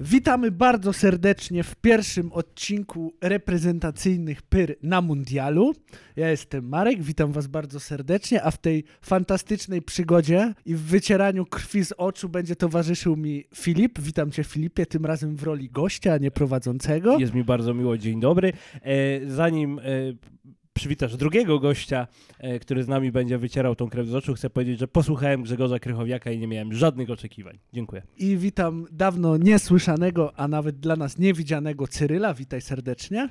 Witamy bardzo serdecznie w pierwszym odcinku reprezentacyjnych Pyr na Mundialu. Ja jestem Marek, witam Was bardzo serdecznie, a w tej fantastycznej przygodzie i w wycieraniu krwi z oczu będzie towarzyszył mi Filip. Witam Cię Filipie, tym razem w roli gościa, a nie prowadzącego. Jest mi bardzo miło, dzień dobry. E, zanim e, przywitasz drugiego gościa, e, który z nami będzie wycierał tą krew z oczu, chcę powiedzieć, że posłuchałem Grzegorza Krychowiaka i nie miałem żadnych oczekiwań. Dziękuję. I witam dawno niesłyszanego, a nawet dla nas niewidzianego Cyryla. Witaj serdecznie.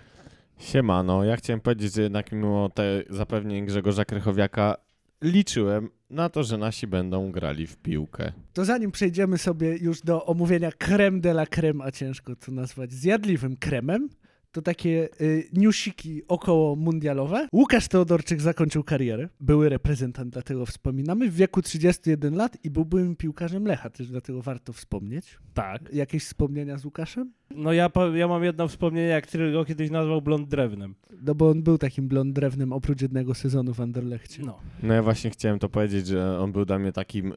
Siemano, ja chciałem powiedzieć, że jednak mimo te zapewnień Grzegorza Krychowiaka liczyłem na to, że nasi będą grali w piłkę. To zanim przejdziemy sobie już do omówienia creme de la creme, a ciężko to nazwać zjadliwym kremem, to takie y, newsiki około mundialowe. Łukasz Teodorczyk zakończył karierę. Były reprezentant, dlatego wspominamy, w wieku 31 lat i był byłym piłkarzem Lecha, też dlatego warto wspomnieć. Tak. Jakieś wspomnienia z Łukaszem? No ja, ja mam jedno wspomnienie, jak ty go kiedyś nazwał blond drewnem. No bo on był takim blond drewnem oprócz jednego sezonu w Anderlechcie. No. No ja właśnie chciałem to powiedzieć, że on był dla mnie takim y,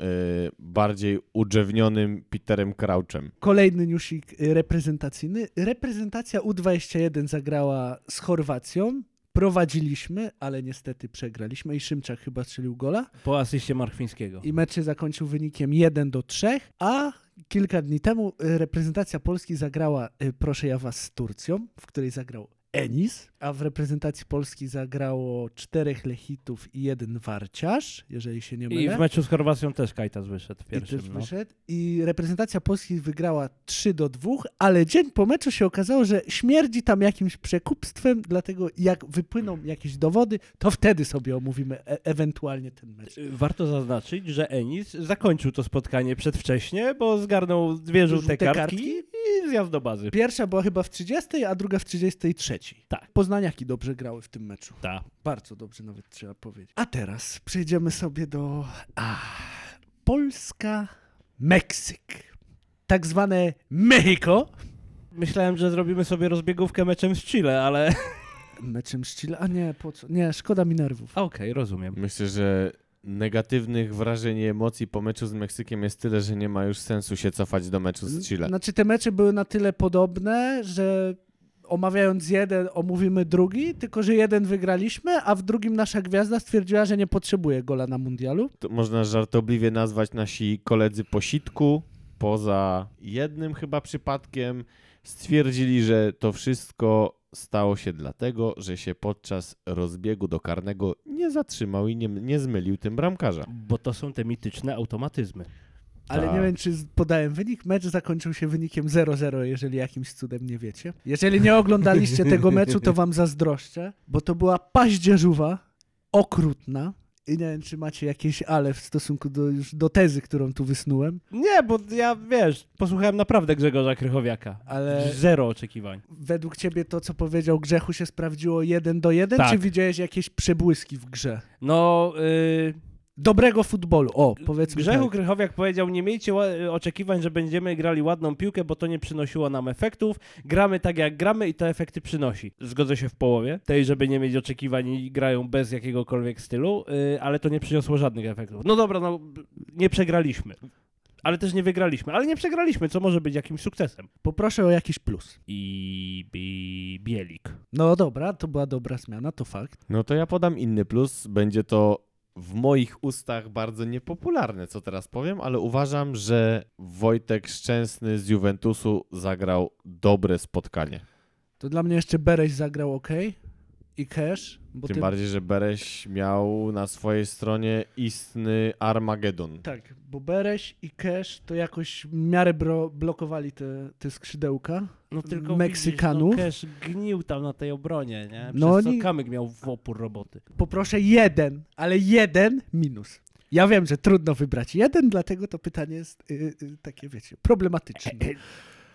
bardziej udrzewnionym Peterem Crouchem. Kolejny newsik y, reprezentacyjny. Reprezentacja U21 zagrała z Chorwacją. Prowadziliśmy, ale niestety przegraliśmy i Szymczak chyba strzelił gola. Po asyście Marchwińskiego. I mecz się zakończył wynikiem 1 do 3, a kilka dni temu y, reprezentacja Polski zagrała, y, proszę ja was, z Turcją, w której zagrał Enis, a w reprezentacji Polski zagrało czterech Lechitów i jeden Warciarz, jeżeli się nie mylę. I w meczu z Chorwacją też Kajtas wyszedł w I pierwszym. też no. wyszedł. I reprezentacja Polski wygrała 3 do 2, ale dzień po meczu się okazało, że śmierdzi tam jakimś przekupstwem, dlatego jak wypłyną jakieś dowody, to wtedy sobie omówimy e- ewentualnie ten mecz. Warto zaznaczyć, że Enis zakończył to spotkanie przedwcześnie, bo zgarnął dwie żółte Żółte kartki, kartki? i zjazd do bazy. Pierwsza była chyba w 30, a druga w 33. Tak. Poznaniaki dobrze grały w tym meczu. Tak. Bardzo dobrze nawet trzeba powiedzieć. A teraz przejdziemy sobie do a, Polska, Meksyk. Tak zwane Mexico. Myślałem, że zrobimy sobie rozbiegówkę meczem z Chile, ale Meczem z Chile? A nie, po co? Nie, szkoda mi nerwów. okej, rozumiem. Myślę, że negatywnych wrażeń i emocji po meczu z Meksykiem jest tyle, że nie ma już sensu się cofać do meczu z Chile. Znaczy te mecze były na tyle podobne, że omawiając jeden, omówimy drugi, tylko że jeden wygraliśmy, a w drugim nasza gwiazda stwierdziła, że nie potrzebuje gola na mundialu. To można żartobliwie nazwać nasi koledzy po sitku. Poza jednym chyba przypadkiem stwierdzili, że to wszystko stało się dlatego, że się podczas rozbiegu do karnego nie zatrzymał i nie, nie zmylił tym bramkarza. Bo to są te mityczne automatyzmy. Ale Tak. nie wiem, czy podałem wynik. Mecz zakończył się wynikiem 0-0, jeżeli jakimś cudem nie wiecie. Jeżeli nie oglądaliście tego meczu, to wam zazdroszczę, bo to była paździerzowa, okrutna. I nie wiem, czy macie jakieś ale w stosunku do, już do tezy, którą tu wysnułem, Nie, bo ja, wiesz, posłuchałem naprawdę Grzegorza Krychowiaka. ale Zero oczekiwań. według ciebie to, co powiedział Grzechu, się sprawdziło jeden do jeden, Tak. czy widziałeś jakieś przebłyski w grze? No, yy, Dobrego futbolu, o, powiedzmy Grzechu tak. Krychowiak powiedział, nie miejcie oczekiwań, że będziemy grali ładną piłkę, bo to nie przynosiło nam efektów. Gramy tak jak gramy i te efekty przynosi. Zgodzę się w połowie, tej, żeby nie mieć oczekiwań i grają bez jakiegokolwiek stylu, yy, ale to nie przyniosło żadnych efektów. No dobra, no nie przegraliśmy. Ale też nie wygraliśmy, ale nie przegraliśmy, co może być jakimś sukcesem. Poproszę o jakiś plus. I, i Bielik. No dobra, to była dobra zmiana, to fakt. No to ja podam inny plus. Będzie to w moich ustach bardzo niepopularne, co teraz powiem, ale uważam, że Wojtek Szczęsny z Juventusu zagrał dobre spotkanie. To dla mnie jeszcze Bereś zagrał ok i Cash, bo Tym ty... bardziej, że Bereś miał na swojej stronie istny Armagedon. Tak, bo Bereś i Cash to jakoś w miarę bro... blokowali te, te skrzydełka. No tylko Meksykanów. Widzisz, no, Cash gnił tam na tej obronie, nie? Przez No no, oni- co Kamyk miał w opór roboty. Poproszę jeden, ale jeden minus. Ja wiem, że trudno wybrać jeden, dlatego to pytanie jest y, y, takie, wiecie, problematyczne.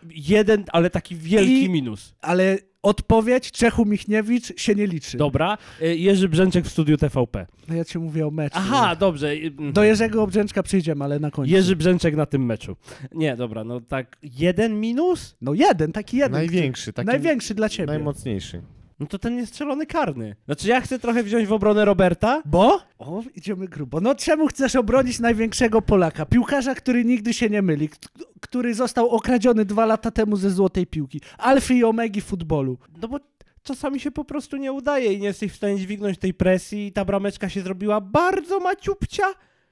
Jeden, ale taki wielki I- minus. Ale odpowiedź Czechu Michniewicz się nie liczy. Dobra, y, Jerzy Brzęczek w studiu TVP. No ja ci mówię o meczu. Aha, dobrze. y, mm. Do Jerzego Obrzęczka przyjdziemy, ale na końcu. Jerzy Brzęczek na tym meczu. Nie, dobra, no tak, jeden minus? No jeden, taki jeden. Największy, taki Największy dla ciebie. najmocniejszy. No to ten niestrzelony karny. Znaczy ja chcę trochę wziąć w obronę Roberta. Bo? O, idziemy grubo. No czemu chcesz obronić największego Polaka? Piłkarza, który nigdy się nie myli, który został okradziony dwa lata temu ze złotej piłki. Alfy i omegi futbolu. No bo czasami się po prostu nie udaje i nie jesteś w stanie dźwignąć tej presji i ta brameczka się zrobiła bardzo maciupcia,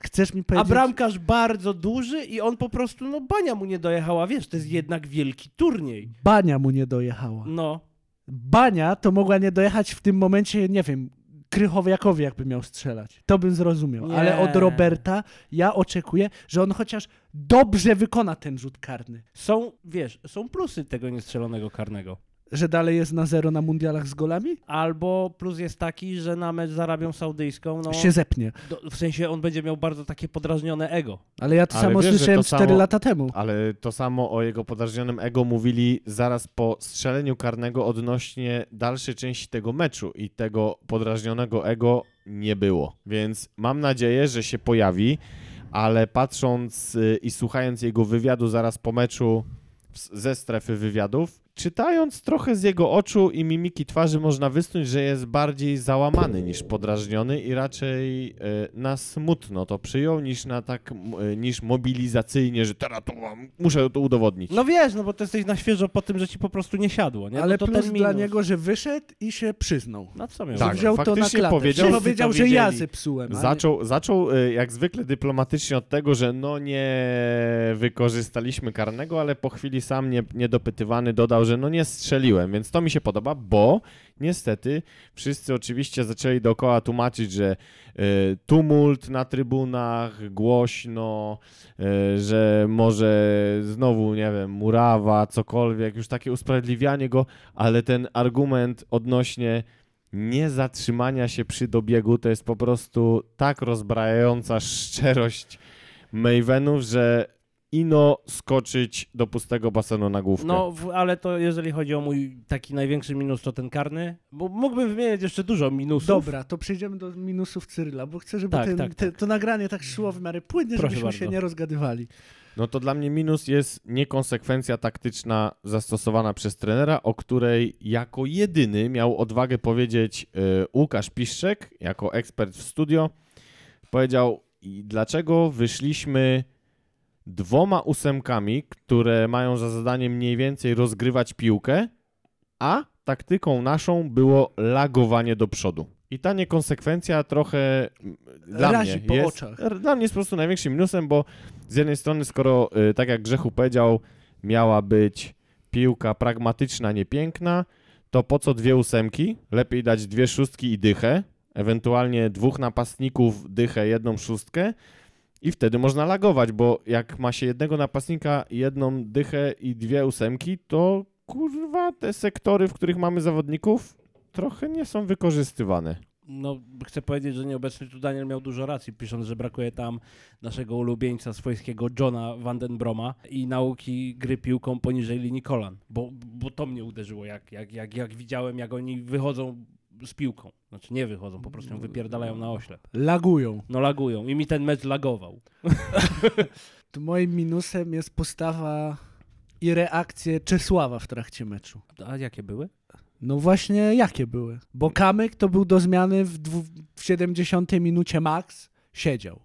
Chcesz mi a powiedzieć... bramkarz bardzo duży i on po prostu, no bania mu nie dojechała, wiesz, to jest jednak wielki turniej. Bania mu nie dojechała. No, Bania to mogła nie dojechać w tym momencie, nie wiem, Krychowiakowi jakby miał strzelać. To bym zrozumiał. Nie. Ale od Roberta ja oczekuję, że on chociaż dobrze wykona ten rzut karny. są, wiesz, są plusy tego niestrzelonego karnego. Że dalej jest na zero na mundialach z golami? Albo plus jest taki, że na mecz z Arabią Saudyjską, no, Się zepnie. do, w sensie on będzie miał bardzo takie podrażnione ego. Ale ja to Ale samo wiesz, że słyszałem to 4 samo- lata temu. Ale to samo o jego podrażnionym ego mówili zaraz po strzeleniu karnego odnośnie dalszej części tego meczu i tego podrażnionego ego nie było. Więc mam nadzieję, że się pojawi, ale patrząc y, i słuchając jego wywiadu zaraz po meczu ze strefy wywiadów, czytając trochę z jego oczu i mimiki twarzy można wysnuć, że jest bardziej załamany niż podrażniony i raczej y, na smutno to przyjął niż na tak y, niż mobilizacyjnie, że teraz to mam, muszę to udowodnić. No wiesz, no bo ty jesteś na świeżo po tym, że ci po prostu nie siadło, nie? Ale no to plus ten dla minus. niego, że wyszedł i się przyznał. No co miał? Tak, wziął to na faktycznie klatę. powiedział- Wszyscy powiedział, to że ja zepsułem. a nie- Zaczął, zaczął y, jak zwykle dyplomatycznie od tego, że no nie wykorzystaliśmy karnego, ale po chwili sam nie, niedopytywany dodał, że no nie strzeliłem, więc to mi się podoba, bo niestety wszyscy oczywiście zaczęli dookoła tłumaczyć, że y, tumult na trybunach, głośno, y, że może znowu, nie wiem, murawa, cokolwiek, już takie usprawiedliwianie go, ale ten argument odnośnie nie zatrzymania się przy dobiegu to jest po prostu tak rozbrajająca szczerość Mavenów, że ino skoczyć do pustego basenu na główkę. No, w, ale to jeżeli chodzi o mój taki największy minus, to ten karny, bo mógłbym wymieniać jeszcze dużo minusów. Dobra, to przejdziemy do minusów Cyryla, bo chcę, żeby Tak, ten, tak, te, tak. to nagranie tak szło w miarę płynnie, Proszę żebyśmy się bardzo. nie rozgadywali. No to dla mnie minus jest niekonsekwencja taktyczna zastosowana przez trenera, o której jako jedyny miał odwagę powiedzieć y, Łukasz Piszczek, jako ekspert w studio. Powiedział, "I dlaczego wyszliśmy dwoma ósemkami, które mają za zadanie mniej więcej rozgrywać piłkę, a taktyką naszą było lagowanie do przodu. I ta niekonsekwencja trochę mm, dla Razi mnie po jest, oczach. Dla mnie jest po prostu największym minusem, bo z jednej strony, skoro y, tak jak Grzechu powiedział, miała być piłka pragmatyczna, niepiękna, to po co dwie ósemki? Lepiej dać dwie szóstki i dychę, ewentualnie dwóch napastników, dychę, jedną szóstkę i wtedy można lagować, bo jak ma się jednego napastnika, jedną dychę i dwie ósemki, to kurwa te sektory, w których mamy zawodników, trochę nie są wykorzystywane. No, chcę powiedzieć, że nieobecny tu Daniel miał dużo racji, pisząc, że brakuje tam naszego ulubieńca swojskiego Johna Vandenbroma i nauki gry piłką poniżej linii kolan, bo, bo to mnie uderzyło, jak, jak, jak, jak widziałem, jak oni wychodzą z piłką. Znaczy nie wychodzą, po prostu ją wypierdalają na oślep. Lagują. No lagują i mi ten mecz lagował. To moim minusem jest postawa i reakcje Czesława w trakcie meczu. A jakie były? No właśnie, jakie były? Bo Kamyk to był do zmiany w, dwu, w 70 minucie max, siedział.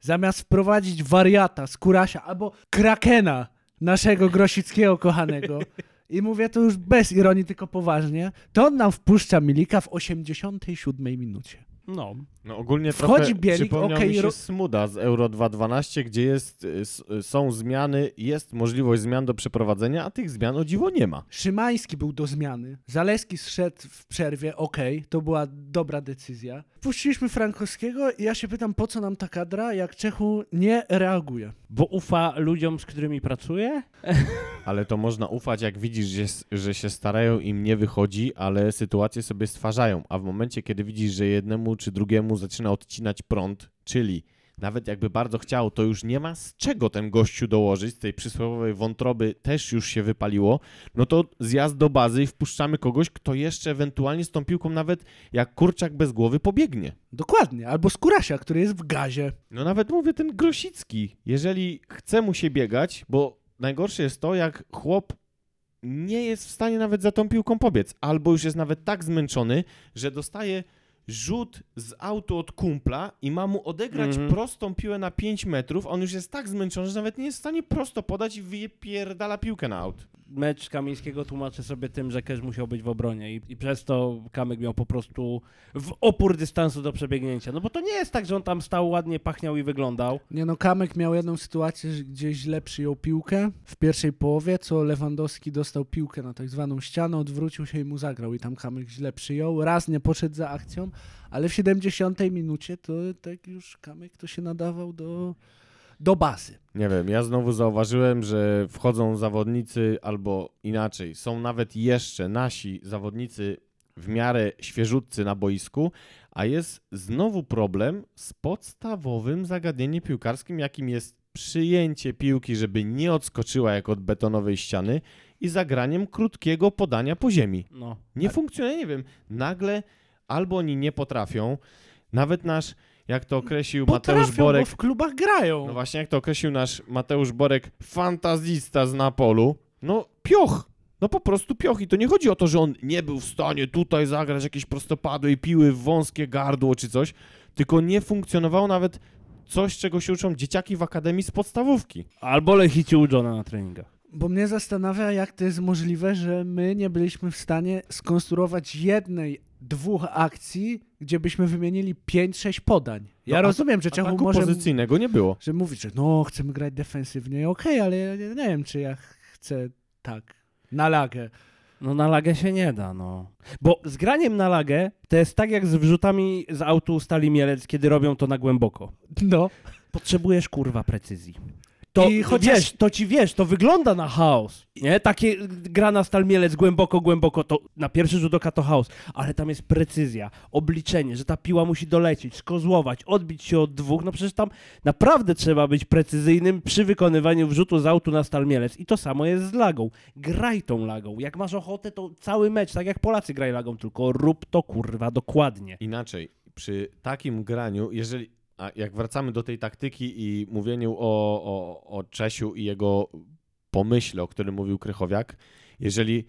Zamiast wprowadzić wariata z Kurasia albo Krakena, naszego Grosickiego kochanego, i mówię to już bez ironii, tylko poważnie, to on nam wpuszcza Milika w 87 minucie. No, No ogólnie Wchodzi trochę Bielik, przypomniał okej, mi się ro- Smuda z Euro 2012, gdzie jest, y, y, są zmiany, jest możliwość zmian do przeprowadzenia, a tych zmian o dziwo nie ma. Szymański był do zmiany, Zaleski zszedł w przerwie, okej, to była dobra decyzja. Puściliśmy Frankowskiego i ja się pytam, po co nam ta kadra, jak Czechu nie reaguje. bo ufa ludziom, z którymi pracuje? Ale to można ufać, jak widzisz, że, że się starają, im nie wychodzi, ale sytuacje sobie stwarzają. A w momencie, kiedy widzisz, że jednemu czy drugiemu zaczyna odcinać prąd, czyli nawet jakby bardzo chciał, to już nie ma z czego ten gościu dołożyć, z tej przysłowiowej wątroby też już się wypaliło, no to zjazd do bazy i wpuszczamy kogoś, kto jeszcze ewentualnie z tą piłką nawet jak kurczak bez głowy pobiegnie. Dokładnie, albo z Kurasia, który jest w gazie. No nawet mówię ten Grosicki, jeżeli chce mu się biegać, bo najgorsze jest to, jak chłop nie jest w stanie nawet za tą piłką pobiec, albo już jest nawet tak zmęczony, że dostaje rzut z autu od kumpla i ma mu odegrać Mhm. prostą piłę na 5 metrów, on już jest tak zmęczony, że nawet nie jest w stanie prosto podać i wypierdala piłkę na aut. Mecz Kamińskiego tłumaczę sobie tym, że Kesz musiał być w obronie i, i przez to Kamyk miał po prostu w opór dystansu do przebiegnięcia. No bo to nie jest tak, że on tam stał ładnie, pachniał i wyglądał. Nie no, Kamek miał jedną sytuację, gdzie źle przyjął piłkę w pierwszej połowie, co Lewandowski dostał piłkę na tak zwaną ścianę, odwrócił się i mu zagrał i tam Kamek źle przyjął. Raz nie poszedł za akcją, ale w 70 minucie to tak już Kamek to się nadawał do, do bazy. Nie wiem, ja znowu zauważyłem, że wchodzą zawodnicy albo inaczej, są nawet jeszcze nasi zawodnicy w miarę świeżutcy na boisku, a jest znowu problem z podstawowym zagadnieniem piłkarskim, jakim jest przyjęcie piłki, żeby nie odskoczyła jak od betonowej ściany i zagraniem krótkiego podania po ziemi. No. Nie funkcjonuje, nie wiem, nagle albo oni nie potrafią, nawet nasz, jak to określił Mateusz Potrafią, Borek, bo w klubach grają. no właśnie, jak to określił nasz Mateusz Borek, fantazista z Napolu, no pioch. No po prostu pioch. I to nie chodzi o to, że on nie był w stanie tutaj zagrać jakieś prostopadłe i piły w wąskie gardło czy coś, tylko nie funkcjonowało nawet coś, czego się uczą dzieciaki w akademii z podstawówki. Albo Lechici u Johna na treningach. Bo mnie zastanawia, jak to jest możliwe, że my nie byliśmy w stanie skonstruować jednej, dwóch akcji, gdzie byśmy wymienili 5-6 podań. Ja No, rozumiem, że Czechu Ataku może... pozycyjnego nie było. że mówić, że no, chcemy grać defensywnie, okej, ale ja nie, nie wiem, czy ja chcę tak, na lagę. No na lagę się nie da, no. Bo z graniem na lagę to jest tak jak z wrzutami z autu Stali Mielec, kiedy robią to na głęboko. No, Potrzebujesz kurwa precyzji. To I chociaż- wiesz, to ci wiesz, to wygląda na chaos. Nie? Takie gra na stal mielec głęboko, głęboko, to na pierwszy rzut oka to chaos, ale tam jest precyzja, obliczenie, że ta piła musi dolecieć, skozłować, odbić się od dwóch. No przecież tam naprawdę trzeba być precyzyjnym przy wykonywaniu wrzutu z autu na stal mielec. I to samo jest z lagą. Graj tą lagą. Jak masz ochotę, to cały mecz, tak jak Polacy graj lagą, tylko rób to kurwa dokładnie. Inaczej, przy takim graniu, jeżeli. A jak wracamy do tej taktyki i mówieniu o, o, o Czesiu i jego pomyśle, o którym mówił Krychowiak, jeżeli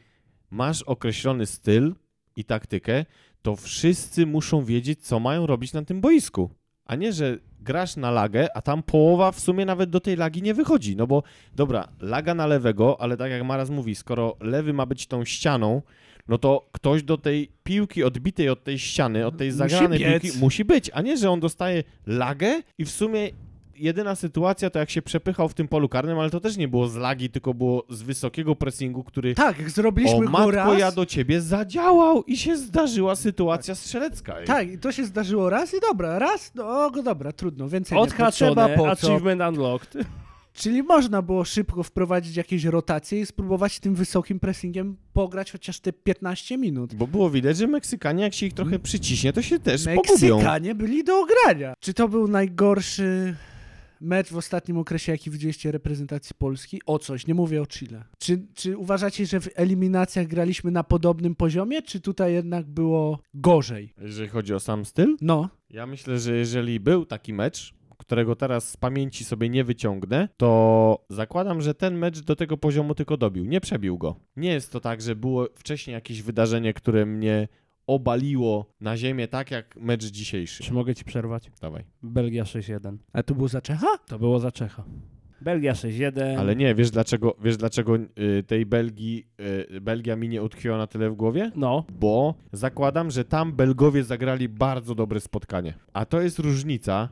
masz określony styl i taktykę, to wszyscy muszą wiedzieć, co mają robić na tym boisku. A nie, że grasz na lagę, a tam połowa w sumie nawet do tej lagi nie wychodzi. No bo dobra, laga na lewego, ale tak jak Maraz mówi, skoro lewy ma być tą ścianą, no to ktoś do tej piłki odbitej od tej ściany, od tej Musi zagranej biec. piłki musi być, a nie, że on dostaje lagę i w sumie jedyna sytuacja to jak się przepychał w tym polu karnym, ale to też nie było z lagi, tylko było z wysokiego pressingu, który tak, jak o zrobiliśmy go matko raz, ja do ciebie zadziałał i się zdarzyła sytuacja strzelecka. ej. tak, i to się zdarzyło raz i dobra, raz, no dobra, trudno, więcej nie potrzeba, Odhaczone, po co? achievement unlocked. Czyli można było szybko wprowadzić jakieś rotacje i spróbować tym wysokim pressingiem pograć chociaż te 15 minut. Bo było widać, że Meksykanie jak się ich trochę przyciśnie, to się też pogubią. Meksykanie byli do ogrania. Czy to był najgorszy mecz w ostatnim okresie, jaki widzieliście reprezentacji Polski? O coś, nie mówię o Chile. Czy, czy uważacie, że w eliminacjach graliśmy na podobnym poziomie, czy tutaj jednak było gorzej? Jeżeli chodzi o sam styl, No, ja myślę, że jeżeli był taki mecz, którego teraz z pamięci sobie nie wyciągnę, to zakładam, że ten mecz do tego poziomu tylko dobił, nie przebił go. Nie jest to tak, że było wcześniej jakieś wydarzenie, które mnie obaliło na ziemię, tak jak mecz dzisiejszy. Czy mogę ci przerwać? Dawaj. Belgia 6-1. a to było za Czecha? To było za Czecha. Belgia 6-1. Ale nie, wiesz dlaczego, wiesz dlaczego y, tej Belgii, y, Belgia mi nie utkwiła na tyle w głowie? No, Bo zakładam, że tam Belgowie zagrali bardzo dobre spotkanie. A to jest różnica,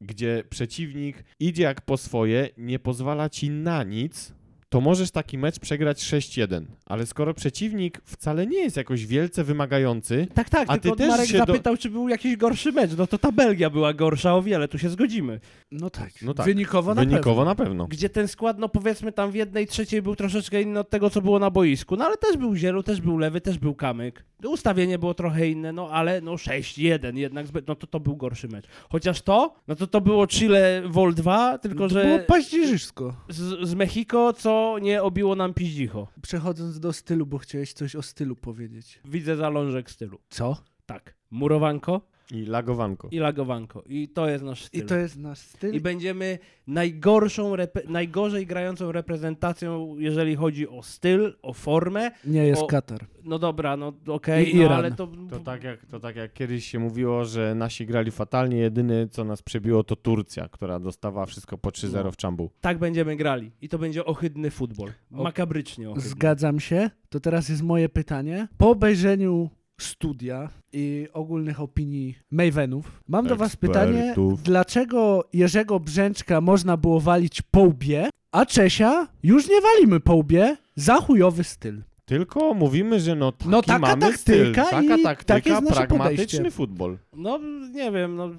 gdzie przeciwnik idzie jak po swoje, nie pozwala ci na nic, to możesz taki mecz przegrać 6-1. Ale skoro przeciwnik wcale nie jest jakoś wielce wymagający, tak, tak, A ty tylko też Marek się do- zapytał, czy był jakiś gorszy mecz. No to ta Belgia była gorsza o wiele, tu się zgodzimy. No tak. No tak. Wynikowo na wynikowo pewno. na pewno. Gdzie ten skład, no powiedzmy tam w jednej trzeciej był troszeczkę inny od tego, co było na boisku. No ale też był Zielu, też był Lewy, też był Kamyk. Ustawienie było trochę inne, no ale no 6-1 jednak, zbyt- no to to był gorszy mecz. Chociaż to, no to to było Chile Vol 2, tylko No to że było paździerzysko. z, z Mexico, co nie obiło nam piździcho. Przechodząc do stylu, bo chciałeś coś o stylu powiedzieć. Widzę zalążek stylu. Co? Tak. Murowanko, I lagowanko. i lagowanko. I to jest nasz styl. I to jest nasz styl. I będziemy najgorszą, najgorzej grającą reprezentacją, jeżeli chodzi o styl, o formę. Nie jest o- Katar. No dobra, no okej, I no, ale to... To tak, jak, to tak jak kiedyś się mówiło, że nasi grali fatalnie, jedyne co nas przebiło to Turcja, która dostawała wszystko po 3-0 No. w czambu. tak będziemy grali. I to będzie ohydny futbol. Makabrycznie ohydny. Zgadzam się. To teraz jest moje pytanie. Po obejrzeniu studia i ogólnych opinii Mavenów, mam do was pytanie, dlaczego Jerzego Brzęczka można było walić po łbie, a Czesia już nie walimy po łbie za chujowy styl. Tylko mówimy, że no taki No taka mamy taktyka styl, i taka taktyka, jest nasze pragmatyczny podejście. futbol. No nie wiem, no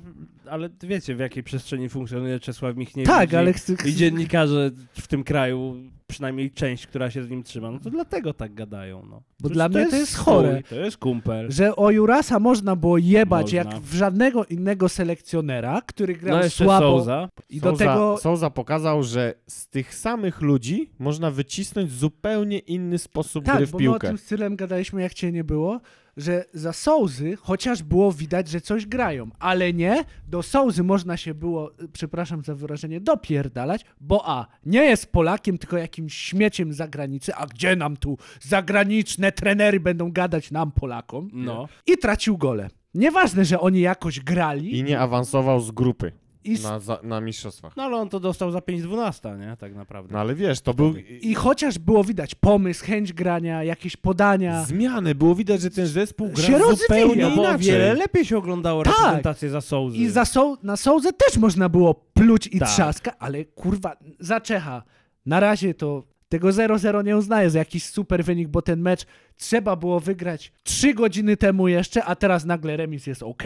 ale wiecie w jakiej przestrzeni funkcjonuje Czesław Michniewicz tak, i, ale chcę, i dziennikarze w tym kraju, przynajmniej część, która się z nim trzyma, no to dlatego tak gadają. No. Bo Przecież dla mnie to jest chore. To jest kumpel. że o Jurasa można było jebać Można. jak w żadnego innego selekcjonera, który grał No słabo. Souza. I do Souza, tego Souza pokazał, że z tych samych ludzi można wycisnąć zupełnie inny sposób Tak, gry w bo my o piłkę. tym stylem gadaliśmy, jak cię nie było, że za Sołzy chociaż było widać, że coś grają, ale nie, do Sołzy można się było, przepraszam za wyrażenie, dopierdalać, bo a, nie jest Polakiem, tylko jakimś śmieciem z zagranicy, a gdzie nam tu zagraniczne trenery będą gadać nam Polakom? No. I tracił gole. Nieważne, że oni jakoś grali I nie awansował z grupy i, na, za, na mistrzostwach. No ale on to dostał za 5-12, nie? Tak naprawdę. No ale wiesz, to był... i chociaż było widać pomysł, chęć grania, jakieś podania. Zmiany, było widać, że ten zespół gra Się zupełnie no bo inaczej. wiele lepiej się oglądało Tak. reprezentację za Souzy. I za Soł, na Sołzę też można było pluć i Tak. trzaska, ale kurwa, za Czecha na razie to tego 0-0 nie uznaję za jakiś super wynik, bo ten mecz trzeba było wygrać 3 godziny temu jeszcze, a teraz nagle remis jest ok.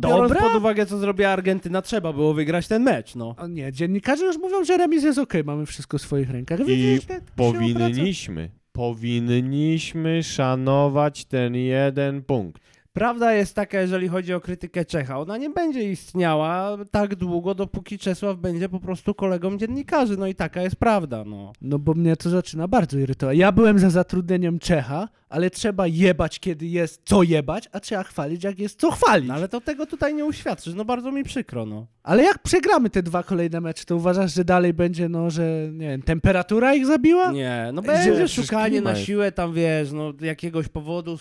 Biorąc Dobra? pod uwagę, co zrobiła Argentyna, trzeba było wygrać ten mecz, no. O nie, dziennikarze już mówią, że remis jest ok, mamy wszystko w swoich rękach. I Widzisz, tak się obraca? powinniśmy, powinniśmy szanować ten jeden punkt. Prawda jest taka, jeżeli chodzi o krytykę Czecha, ona nie będzie istniała tak długo, dopóki Czesław będzie po prostu kolegą dziennikarzy, no i taka jest prawda, no. No bo mnie to zaczyna bardzo irytować. Ja byłem za zatrudnieniem Czecha, ale trzeba jebać, kiedy jest co jebać, a trzeba chwalić, jak jest co chwalić. no ale to tego tutaj nie uświadczysz, no bardzo mi przykro, no. Ale jak przegramy te dwa kolejne mecze, to uważasz, że dalej będzie, no, że nie wiem, temperatura ich zabiła? Nie, no będzie szukanie na siłę tam, wiesz, no jakiegoś powodu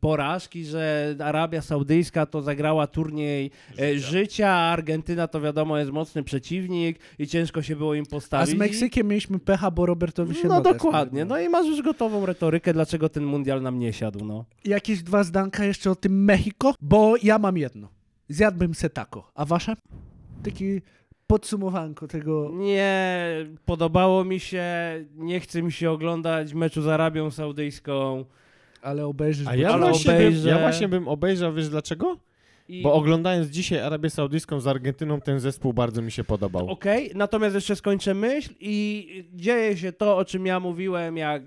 porażki, że Arabia Saudyjska to zagrała turniej e, życia, a Argentyna to wiadomo jest mocny przeciwnik i ciężko się było im A postawić. z Meksykiem mieliśmy pecha, bo Robertowi się No dokładnie, no i masz już gotową retorykę, dlaczego ten mundial nam nie siadł, no. Jakieś dwa zdanka jeszcze o tym Mexico, bo ja mam jedno. Zjadłbym se taco. A wasze? Taki podsumowanko tego. Nie, podobało mi się, nie chce mi się oglądać meczu z Arabią Saudyjską. Ale obejrzysz. A ja Ale właśnie, bym, obejrzę. ja właśnie bym obejrzał, wiesz dlaczego? I... Bo oglądając dzisiaj Arabię Saudyjską z Argentyną, ten zespół bardzo mi się podobał. Okej, natomiast jeszcze skończę myśl i dzieje się to, o czym ja mówiłem, jak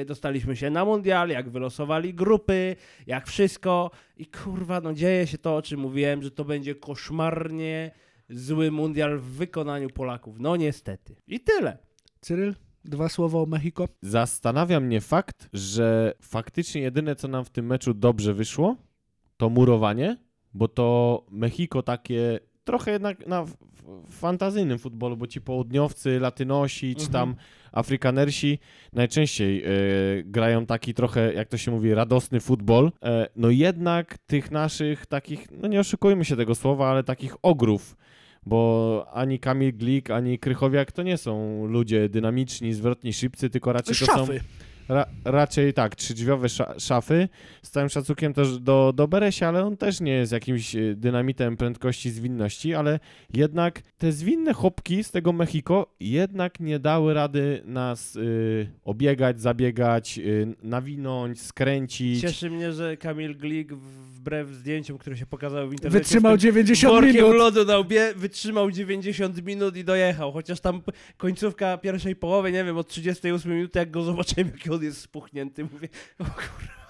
e, dostaliśmy się na mundial, jak wylosowali grupy, jak wszystko i kurwa, no dzieje się to, o czym mówiłem, że to będzie koszmarnie zły mundial w wykonaniu Polaków. No niestety. I tyle. Cyryl, dwa słowa o Mexico. Zastanawia mnie fakt, że faktycznie jedyne, co nam w tym meczu dobrze wyszło, to murowanie, bo to Mexico takie trochę jednak na fantazyjnym futbolu, bo ci południowcy, latynosi, czy Mhm. tam Afrykanersi najczęściej e, grają taki trochę, jak to się mówi, radosny futbol. E, no jednak tych naszych takich, no nie oszukujmy się tego słowa, ale takich ogrów, bo ani Kamil Glik, ani Krychowiak to nie są ludzie dynamiczni, zwrotni, szybcy, tylko raczej to są Szafy. Ra, raczej tak, trzydrzwiowe sza, szafy. Z całym szacunkiem też do, do Beresia, ale on też nie jest jakimś e, dynamitem prędkości, zwinności, ale jednak te zwinne chopki z tego Mexico jednak nie dały rady nas y, obiegać, zabiegać, y, nawinąć, skręcić. Cieszy mnie, że Kamil Glik wbrew zdjęciom, które się pokazały w internecie Wytrzymał z tym 90 workiem minut. lodu na łbie, wytrzymał 90 minut i dojechał. Chociaż tam końcówka pierwszej połowy, nie wiem, od 38 minuty, jak go zobaczyłem, jaki on jest spuchnięty, mówię, o kurwa.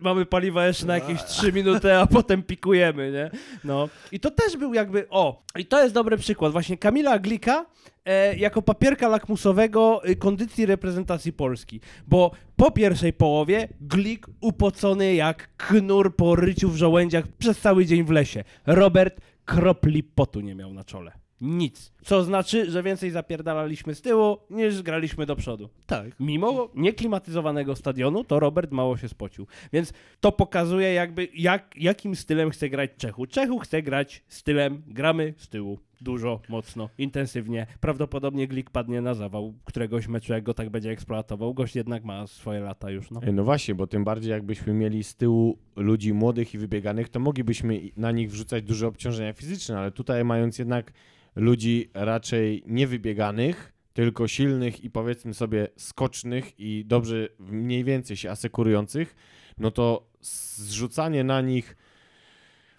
mamy paliwa jeszcze na jakieś 3 minuty, a potem pikujemy, nie? No. I to też był jakby, o, i to jest dobry przykład. Właśnie Kamila Glika e, jako papierka lakmusowego y, kondycji reprezentacji Polski. Bo po pierwszej połowie Glik upocony jak knur po ryciu w żołędziach przez cały dzień w lesie. Robert kropli potu nie miał na czole. Nic. Co znaczy, że więcej zapierdalaliśmy z tyłu, niż graliśmy do przodu. Tak. Mimo nieklimatyzowanego stadionu, to Robert mało się spocił. Więc to pokazuje jakby, jak, jakim stylem chce grać Czechu. Czechu chce grać stylem, gramy z tyłu. Dużo, mocno, intensywnie. Prawdopodobnie Glik padnie na zawał któregoś meczu, jak go tak będzie eksploatował. Gość jednak ma swoje lata już, no. No właśnie, bo tym bardziej jakbyśmy mieli z tyłu ludzi młodych i wybieganych, to moglibyśmy na nich wrzucać duże obciążenia fizyczne, ale tutaj mając jednak ludzi raczej niewybieganych, tylko silnych i powiedzmy sobie skocznych i dobrze mniej więcej się asekurujących, no to zrzucanie na nich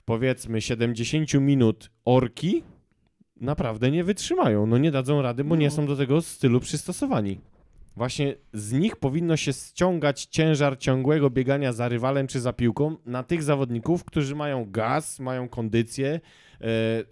powiedzmy 70 minut orki naprawdę nie wytrzymają. No nie dadzą rady, bo nie No. są do tego stylu przystosowani. Właśnie z nich powinno się ściągać ciężar ciągłego biegania za rywalem czy za piłką na tych zawodników, którzy mają gaz, mają kondycję e,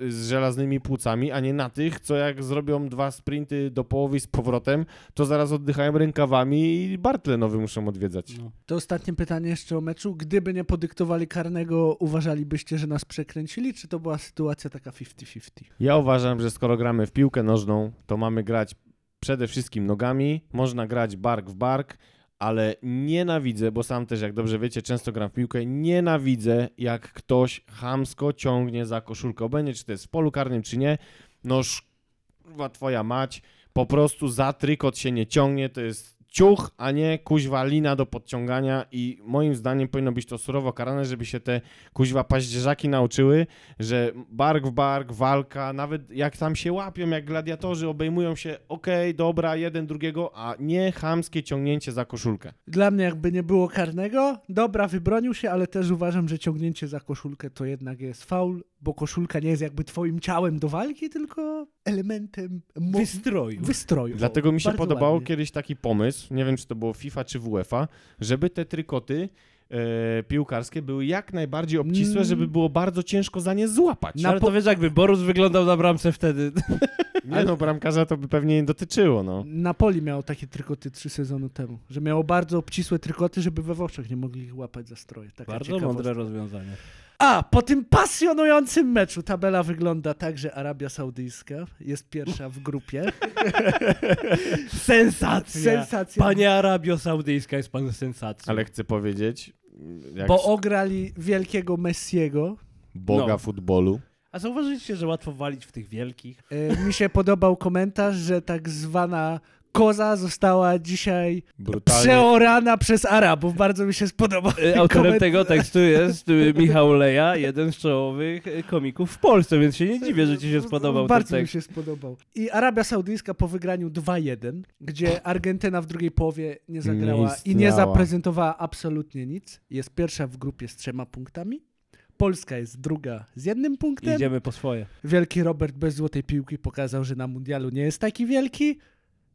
z żelaznymi płucami, a nie na tych, co jak zrobią dwa sprinty do połowy z powrotem, to zaraz oddychają rękawami i Bartle nowy muszą odwiedzać. no. To ostatnie pytanie jeszcze o meczu. Gdyby nie podyktowali karnego, uważalibyście, że nas przekręcili, czy to była sytuacja taka 50-50? Ja uważam, że skoro gramy w piłkę nożną, to mamy grać przede wszystkim nogami, można grać bark w bark, ale nienawidzę, bo sam też, jak dobrze wiecie, często gram w piłkę, nienawidzę, jak ktoś chamsko ciągnie za koszulkę, obojętnie czy to jest w polu karnym, czy nie, no kurwa twoja mać, po prostu za trykot się nie ciągnie, to jest ciuch, a nie kuźwa lina do podciągania i moim zdaniem powinno być to surowo karane, żeby się te kuźwa paździerzaki nauczyły, że bark w bark, walka, nawet jak tam się łapią, jak gladiatorzy obejmują się, okej, dobra, jeden drugiego, a nie chamskie ciągnięcie za koszulkę. Dla mnie jakby nie było karnego, dobra, wybronił się, ale też uważam, że ciągnięcie za koszulkę to jednak jest faul, bo koszulka nie jest jakby twoim ciałem do walki, tylko elementem mo- Wystroju. wystroju. Dlatego mi się bardzo podobało ładnie. kiedyś taki pomysł, nie wiem czy to było FIFA czy w UEFA, żeby te trykoty e, piłkarskie były jak najbardziej obcisłe, Mm. żeby było bardzo ciężko za nie złapać. Na Ale po- to wiesz, jakby Borus wyglądał na bramce wtedy. Nie no, bramkarza to by pewnie nie dotyczyło, no. Napoli miało takie trykoty trzy sezony temu, że miało bardzo obcisłe trykoty, żeby we Włoszech nie mogli ich łapać za stroje. Taka Bardzo mądre rozwiązanie. A, po tym pasjonującym meczu tabela wygląda tak, że Arabia Saudyjska jest pierwsza w grupie. Sensacja! Sensacja. Panie Arabio Saudyjska jest pan sensacją. Ale chcę powiedzieć, jak Bo ograli wielkiego Messiego. boga No. futbolu, A zauważyliście, że łatwo walić w tych wielkich? E, mi się podobał komentarz, że tak zwana koza została dzisiaj brutalnie. przeorana przez Arabów. Bardzo mi się spodobał. Y, Autorem tego tekstu jest y, Michał Leja, jeden z czołowych y, komików w Polsce, więc się nie dziwię, że ci się spodobał ten Bardzo mi tekst. się spodobał. I Arabia Saudyjska po wygraniu 2-1, gdzie Argentyna w drugiej połowie nie zagrała Nie i nie zaprezentowała absolutnie nic. Jest pierwsza w grupie z trzema punktami. Polska jest druga z jednym punktem. Idziemy po swoje. Wielki Robert bez złotej piłki pokazał, że na mundialu nie jest taki wielki.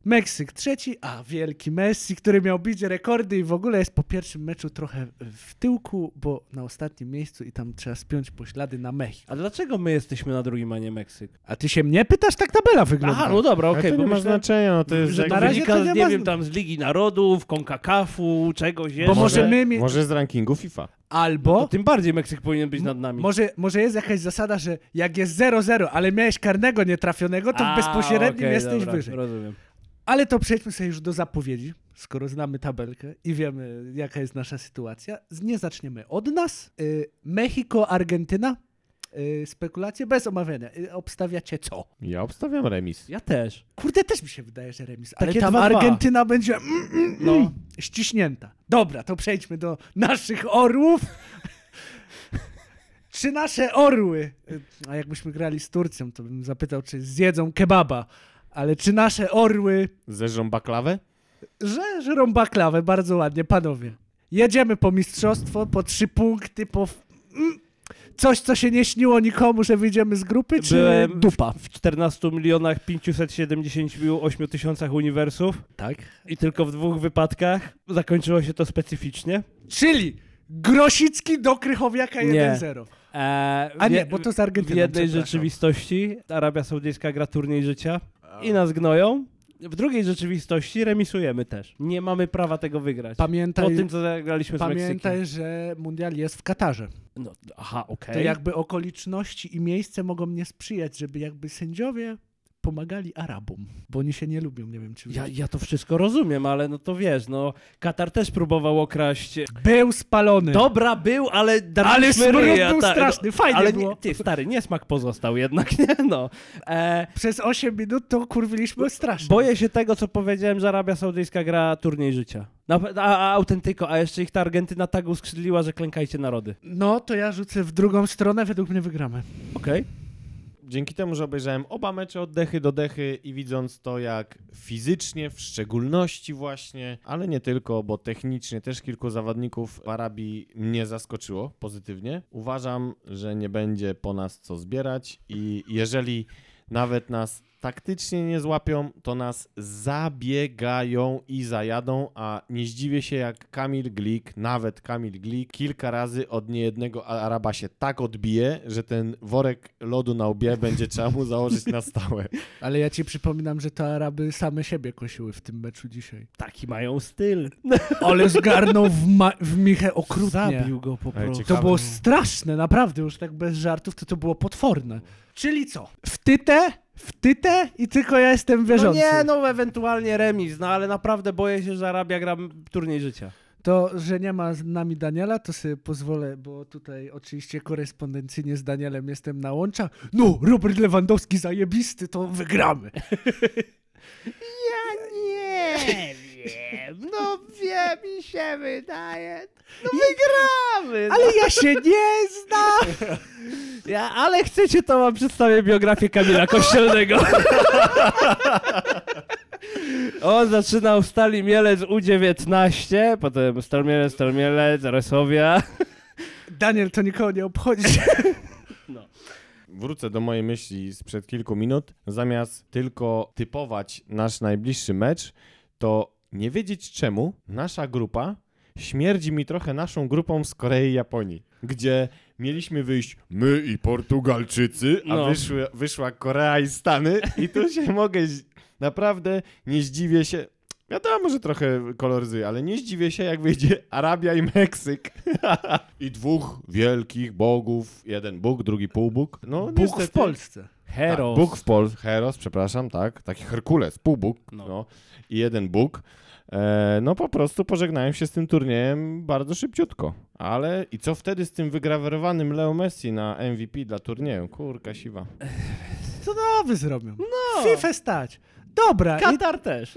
Meksyk trzeci, a wielki Messi, który miał bić rekordy i w ogóle jest po pierwszym meczu trochę w tyłku, bo na ostatnim miejscu i tam trzeba spiąć poślady na Mexico. A dlaczego my jesteśmy na drugim, a nie Meksyk? A ty się mnie pytasz, tak tabela wygląda. Aha, no dobra, okej, to bo nie ma myślałem, znaczenia, no to jest że jak... to na razie wynika, to nie nie ma wiem, tam z Ligi Narodów, Konkakafu, czegoś jeszcze. Bo może my mi- Może z rankingu FIFA. Albo To tym bardziej Meksyk powinien być nad nami. może, może jest jakaś zasada, że jak jest 0-0, ale miałeś karnego nietrafionego, to w A, bezpośrednim okej, jesteś dobra, wyżej. Rozumiem. Ale to przejdźmy sobie już do zapowiedzi, skoro znamy tabelkę i wiemy, jaka jest nasza sytuacja. Z- Nie zaczniemy od nas. Y, Mexico, Argentyna. Y, spekulacje bez omawiania. Y, obstawiacie co? Ja obstawiam remis. Ja też. Kurde, też mi się wydaje, że remis. Ale Takie tam 2-2. Argentyna będzie mm, mm, No. mm, ściśnięta. Dobra, to przejdźmy do naszych orłów. Czy nasze orły, a jakbyśmy grali z Turcją, to bym zapytał, czy zjedzą kebaba, ale czy nasze orły Zeżą baklawę? że żerą baklawę, bardzo ładnie, panowie. Jedziemy po mistrzostwo, po trzy punkty, po... mm, Coś, co się nie śniło nikomu, że wyjdziemy z grupy, czy Byłem dupa? w 14 milionach 578 tysiącach uniwersów Tak. i tylko w dwóch wypadkach zakończyło się to specyficznie. Czyli Grosicki do Krychowiaka Nie. 1-0. Eee, A w nie, bo to z W Argentyną. jednej przepraszam. rzeczywistości Arabia Saudyjska gra turniej życia i nas gnoją. W drugiej rzeczywistości remisujemy też. Nie mamy prawa tego wygrać. Pamiętaj, Po tym, co zagraliśmy z Meksykiem. pamiętaj, że mundial jest w Katarze. No, aha, okej. To jakby okoliczności i miejsce mogą nie sprzyjać, żeby jakby sędziowie pomagali Arabom, bo oni się nie lubią, nie wiem czy Ja, ja to wszystko rozumiem, ale no to wiesz, no Katar też próbował okraść. Był spalony. Dobra był, ale ale smród ryja, był ta- straszny, fajnie Ale było. nie, ty, stary, niesmak pozostał jednak, nie no. E, Przez 8 minut to kurwiliśmy strasznie. boję się tego, co powiedziałem, że Arabia Saudyjska gra turniej życia. A, a autentyko, a jeszcze ich ta Argentyna tak uskrzydliła, że klękajcie narody. No to ja rzucę w drugą stronę, według mnie wygramy. Okej. Dzięki temu, że obejrzałem oba mecze od dechy do dechy i widząc to, jak fizycznie, w szczególności właśnie, ale nie tylko, bo technicznie też kilku zawodników Arabii mnie zaskoczyło pozytywnie. Uważam, że nie będzie po nas co zbierać i jeżeli nawet nas taktycznie nie złapią, to nas zabiegają i zajadą, a nie zdziwię się jak Kamil Glik, nawet Kamil Glik, kilka razy od niejednego Araba się tak odbije, że ten worek lodu na łbie będzie trzeba mu założyć na stałe. Ale ja ci przypominam, że to Araby same siebie kosiły w tym meczu dzisiaj. Taki mają styl. Ale zgarnął w, ma- w Michę okrutnie. Zabił go po Ej, prostu. To było straszne, naprawdę, już tak bez żartów, to to było potworne. Czyli co? Wtytę, wtytę i tylko ja jestem No wierzący. nie, no ewentualnie remis, no ale naprawdę boję się, że Arabia gra turniej życia. To, że nie ma z nami Daniela, to sobie pozwolę, bo tutaj oczywiście korespondencyjnie z Danielem jestem na łączach. No, Robert Lewandowski zajebisty, to wygramy. Ja nie wiem, no wie mi się wydaje. No wygramy. Ale ja się nie znam! Ja, ale chcecie, to wam przedstawię biografię Kamila Kościelnego. On zaczynał w Stali Mielec U19, potem Stal Mielec, Stal Mielec, Resowia. Daniel, to nikogo nie obchodzi. Wrócę do mojej myśli sprzed kilku minut. Zamiast tylko typować nasz najbliższy mecz, to nie wiedzieć czemu nasza grupa śmierdzi mi trochę naszą grupą z Korei i Japonii, gdzie mieliśmy wyjść my i Portugalczycy, a No. wyszły, wyszła Korea i Stany i tu się mogę, naprawdę nie zdziwię się, wiadomo, że trochę koloryzuje, ale nie zdziwię się jak wyjdzie Arabia i Meksyk i dwóch wielkich bogów, jeden Bóg, drugi półbóg. No, Bóg niestety- w Polsce. Heros. tak, Bóg w Polsce, Heros, przepraszam, tak, taki Herkules, półbóg, No. no. i jeden Bóg. E, no po prostu pożegnałem się z tym turniejem bardzo szybciutko. Ale i co wtedy z tym wygrawerowanym Leo Messi na MVP dla turnieju? Kurka siwa. Co nowy zrobią? No. FIFA stać. Dobra, i, Katar też.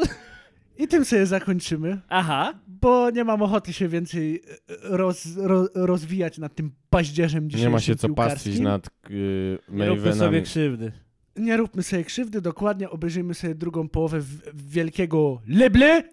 I tym sobie zakończymy, Aha. bo nie mam ochoty się więcej e, roz, ro, rozwijać nad tym paździerzem dzisiejszym Nie ma się co pastwić nad y, Nie róbmy sobie krzywdy. Nie róbmy sobie krzywdy, dokładnie obejrzyjmy sobie drugą połowę wielkiego Leble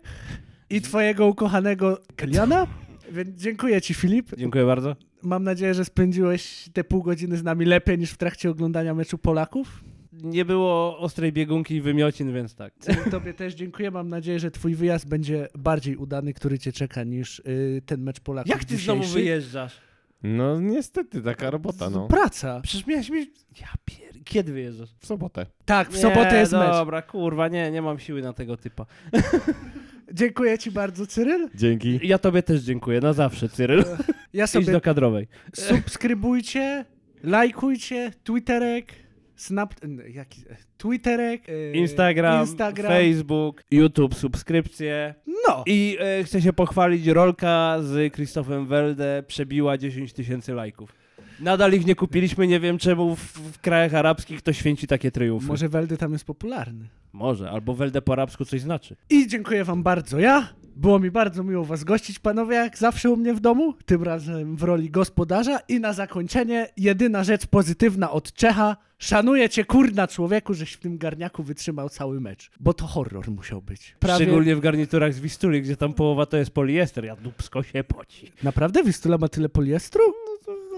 i twojego ukochanego Keliana. Więc dziękuję ci, Filip. Dziękuję bardzo. Mam nadzieję, że spędziłeś te pół godziny z nami lepiej niż w trakcie oglądania meczu Polaków. Nie było ostrej biegunki i wymiocin, więc tak. Tobie też dziękuję. Mam nadzieję, że twój wyjazd będzie bardziej udany, który cię czeka, niż y, ten mecz Polaków Jak ty znowu dzisiejszy. wyjeżdżasz? No niestety, taka robota, no. Praca. Przecież miałeś mi... Ja pier... Kiedy wyjeżdżasz? W sobotę. Tak, w sobotę jest mecz. dobra, kurwa, nie, nie mam siły na tego typa. Dziękuję ci bardzo, Cyryl. Dzięki. Ja tobie też dziękuję, na zawsze, Cyryl. Ja Idź sobie do kadrowej. subskrybujcie, lajkujcie, Twitterek, Snap... Jaki... Twitterek, y, Instagram, Instagram. Facebook, YouTube, subskrypcje. No, I e, chcę się pochwalić, rolka z Krzysztofem Welde przebiła 10 tysięcy lajków. Nadal ich nie kupiliśmy, nie wiem czemu w, w krajach arabskich to święci takie triumfy. może Weldy tam jest popularny. Może, albo Welde po arabsku coś znaczy. I dziękuję wam bardzo ja. Było mi bardzo miło was gościć, panowie, jak zawsze u mnie w domu, tym razem w roli gospodarza. I na zakończenie jedyna rzecz pozytywna od Czecha. Szanuję cię, kurna człowieku, żeś w tym garniaku wytrzymał cały mecz. Bo to horror musiał być. Prawie... Szczególnie w garniturach z Wistuli, gdzie tam połowa to jest poliester, ja dupsko się poci. Naprawdę? Wistula ma tyle poliestru?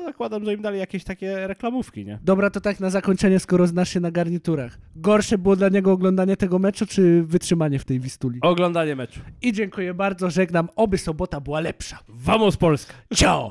Zakładam, że im dali jakieś takie reklamówki, nie? Dobra, to tak na zakończenie, skoro znasz się na garniturach. Gorsze było dla niego oglądanie tego meczu, czy wytrzymanie w tej Wistuli? Oglądanie meczu. I dziękuję bardzo, żegnam, oby sobota była lepsza. Vamos Polska! Ciao!